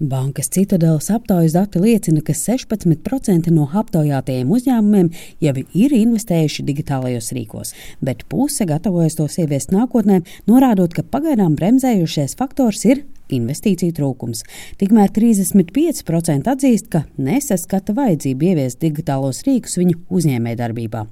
Bankas citadeles aptaujas dati liecina, ka 16% no aptaujātajiem uzņēmumiem jau ir investējuši digitālajos rīkos, bet puse gatavojas tos ieviest nākotnē, norādot, ka pagaidām bremzējušies faktors ir investīciju trūkums. Tikmēr 35% atzīst, ka nesaskata vajadzību ieviest digitālos rīkus viņu uzņēmējdarbībā.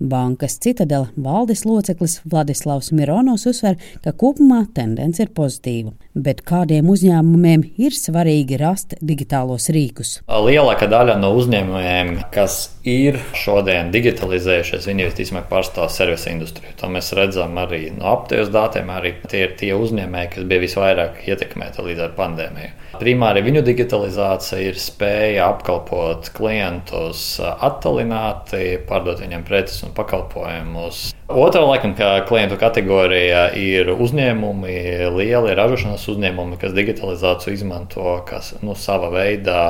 Bankas citadela valdes loceklis Vladislavs Mironovs uzsver, ka kopumā tendence ir pozitīva, bet kādiem uzņēmumiem ir svarīgi rast digitālos rīkus. Lielākā daļa no uzņēmumiem, kas ir šodien digitalizējušies, viņi visticamāk pārstāv servisa industriju. To mēs redzam arī no aptiekas datiem, arī tie ir tie uzņēmēji, kas bija visvairāk ietekmēti līdz ar pandēmiju. Primāri viņu digitalizācija ir spēja apkalpot klientus attālināti, pārdot viņiem preces un pakalpojumus. Otra, laikam, klientu kategorija ir uzņēmumi, lieli ražošanas uzņēmumi, kas digitalizāciju izmanto kā nu, sava veida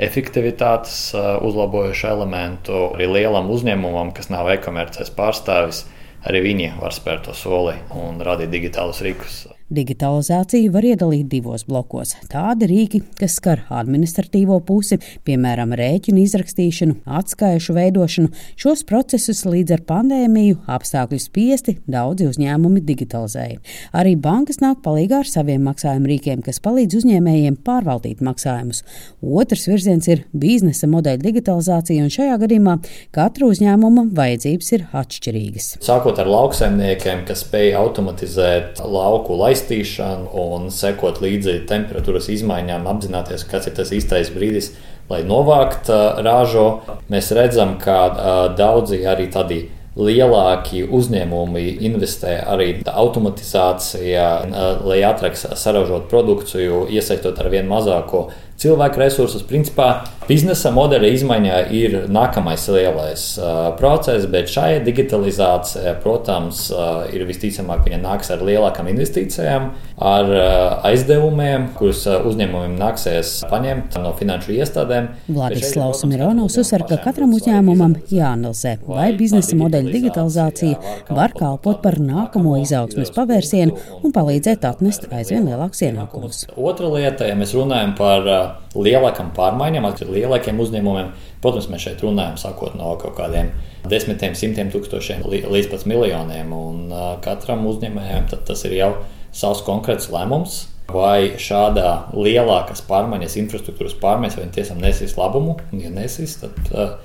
efektivitātes uzlabojušu elementu. Arī lielam uzņēmumam, kas nav e-komercijas pārstāvis, arī viņi var spērt to soli un radīt digitālus rīkus. Digitalizāciju var iedalīt divos blokos. Tādi rīki, kas skar administratīvo pusi, piemēram, rēķinu izrakstīšanu, atskaišu veidošanu, šos procesus līdz ar pandēmiju apstākļu spiesti daudzi uzņēmumi digitalizēja. Arī bankas nāk palīdzīgā ar saviem maksājumu rīkiem, kas palīdz uzņēmējiem pārvaldīt maksājumus. Otrs virziens ir biznesa modeļa digitalizācija, un šajā gadījumā katra uzņēmuma vajadzības ir atšķirīgas. Sākot ar lauksaimniekiem, kas spēj automatizēt lauku laistību, rakstīšanu un sekot līdzi temperatūras izmaiņām, apzināties, kas ir tas īstais brīdis, lai novāktu ražu. Mēs redzam, ka daudzi arī tādi lielāki uzņēmumi investē arī automatizācijā, lai ātrāk saražotu produkciju, iesaistot ar vien mazāko cilvēku resursus. Principā biznesa modeļa izmaiņā ir nākamais lielais uh, process, bet šai digitalizācijai, protams, uh, ir visticamāk, viņa nāks ar lielākām investīcijām, ar uh, aizdevumiem, kurus uh, uzņēmumiem nāksies paņemt no finanšu iestādēm. Vladislavs Mironovs uzsver, ka katram uzņēmumam jāanalizē, vai biznesa modeļa digitalizācija var kalpot par nākamo izaugsmes pavērsienu un palīdzēt atnest aizvien lielākus ienākumus. Otra lieta, ja mēs runājam par uh, lielākām pārmaiņām, ar lielākiem uzņēmumiem. Protams, mēs šeit runājam sākot no kaut kādiem desmitiem, simtiem tūkstošiem līdz pat miljoniem. Un katram uzņēmējam tas ir jau savs konkrēts lēmums. Vai šādā lielākas pārmaiņas, infrastruktūras pārmaiņas, vai tiešām nesīs labumu, un ja nesīs, tad uh,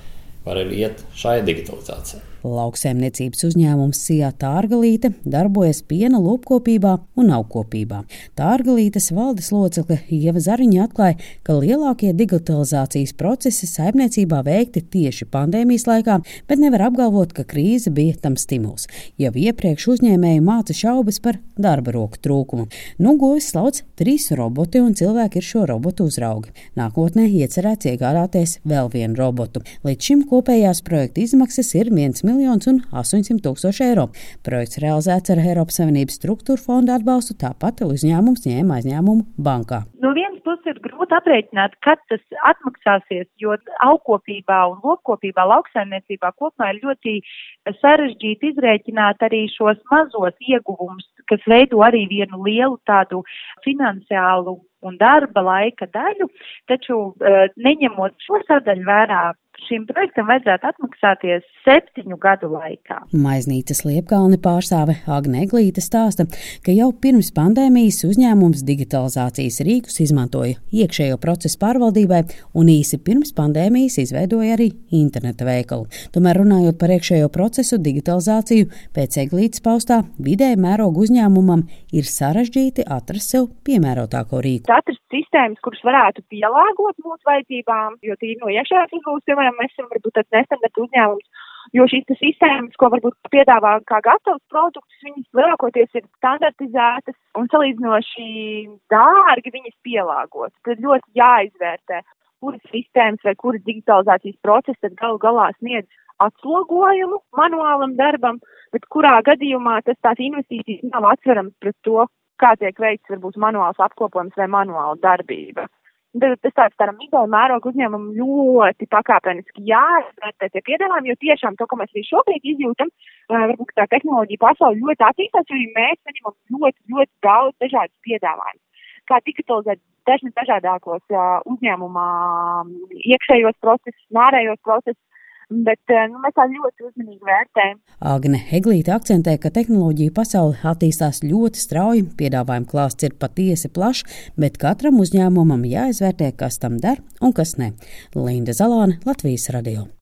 var arī iet šai digitalizācijai. Lauksaimniecības uzņēmums Sijā Tārgalīte darbojas piena lopkopībā un augkopībā. Tārgalītes valdes locekle Ieva Zariņa atklāja, ka lielākie digitalizācijas procesi saimniecībā veikti tieši pandēmijas laikā, bet nevar apgalvot, ka krīze bija tam stimuls. Jau iepriekš uzņēmēji māca šaubas par darba roku trūkumu. Nu, govis slauc trīs roboti un cilvēki ir šo robotu uzraugi. Nākotnē iecerēts iegādāties vēl vienu robotu. Līdz šim kopējās projekta izmaksas ir 1 miljons un 800 tūkstoši eiro. Projekts realizēts ar Eiropas Savienības struktūra fonda atbalstu, tāpat uzņēmums ņēma aizņēmumu bankā. No vienas puses ir grūti aprēķināt, kad tas atmaksāsies, jo augkopībā un lopkopībā, lauksaimniecībā kopumā ir ļoti sarežģīti izrēķināt arī šos mazos ieguvumus, kas veido arī vienu lielu tādu finansiālu un darba laika daļu, taču uh, neņemot šo sadaļu vērā, šim projektam vajadzētu atmaksāties septiņu gadu laikā. Maiznīcas liepkalni pārstāve Agne Eglīte stāsta, ka jau pirms pandēmijas uzņēmums digitalizācijas rīkus izmantoja iekšējo procesu pārvaldībai un īsi pirms pandēmijas izveidoja arī interneta veikalu. Tomēr runājot par iekšējo procesu digitalizāciju, pēc Eglītes paustā vidēja mēroga uzņēmumam ir sarežģīti atrast sev piemērotāko rīku. Atrast sistēmas, kuras varētu pielāgot mūsu vajadzībām, jo tīri no iekšējās uzbūves, piemēram, mēs esam varbūt tāds nestandarta uzņēmums, jo šīs sistēmas, ko varbūt piedāvā kā gatavs produktus, viņas lielākoties ir standartizētas un salīdzinoši dārgi viņas pielāgot. Tad ļoti jāizvērtē, kuras sistēmas vai kuras digitalizācijas procesi tad galu galā sniedz atslogojumu manuālam darbam, bet kurā gadījumā tas tās investīcijas nav atsverams pret to, kā tiek veikts varbūt manuāls apkopojums vai manuāla darbība. Tas tāds tādam vidēju mērogu uzņēmumam ļoti pakāpeniski jāizvērtē tie piedāvājumi, jo tiešām to, ko mēs arī šobrīd izjūtam, varbūt tā tehnoloģija pasauli ļoti attīstās, jo mēs saņemam ļoti, ļoti daudz dažādas piedāvājumus. Kā digitalizēt dažnes dažādākos uh, uzņēmumā iekšējos procesus, ārējos procesus. Bet nu, mēs tā ļoti uzmanīgi vērtējam. Agne Heglīte akcentē, ka tehnoloģija pasaule attīstās ļoti strauji, piedāvājuma klāsts ir patiesi plašs, bet katram uzņēmumam jāizvērtē, kas tam der un kas ne. Linda Zalāne, Latvijas radio.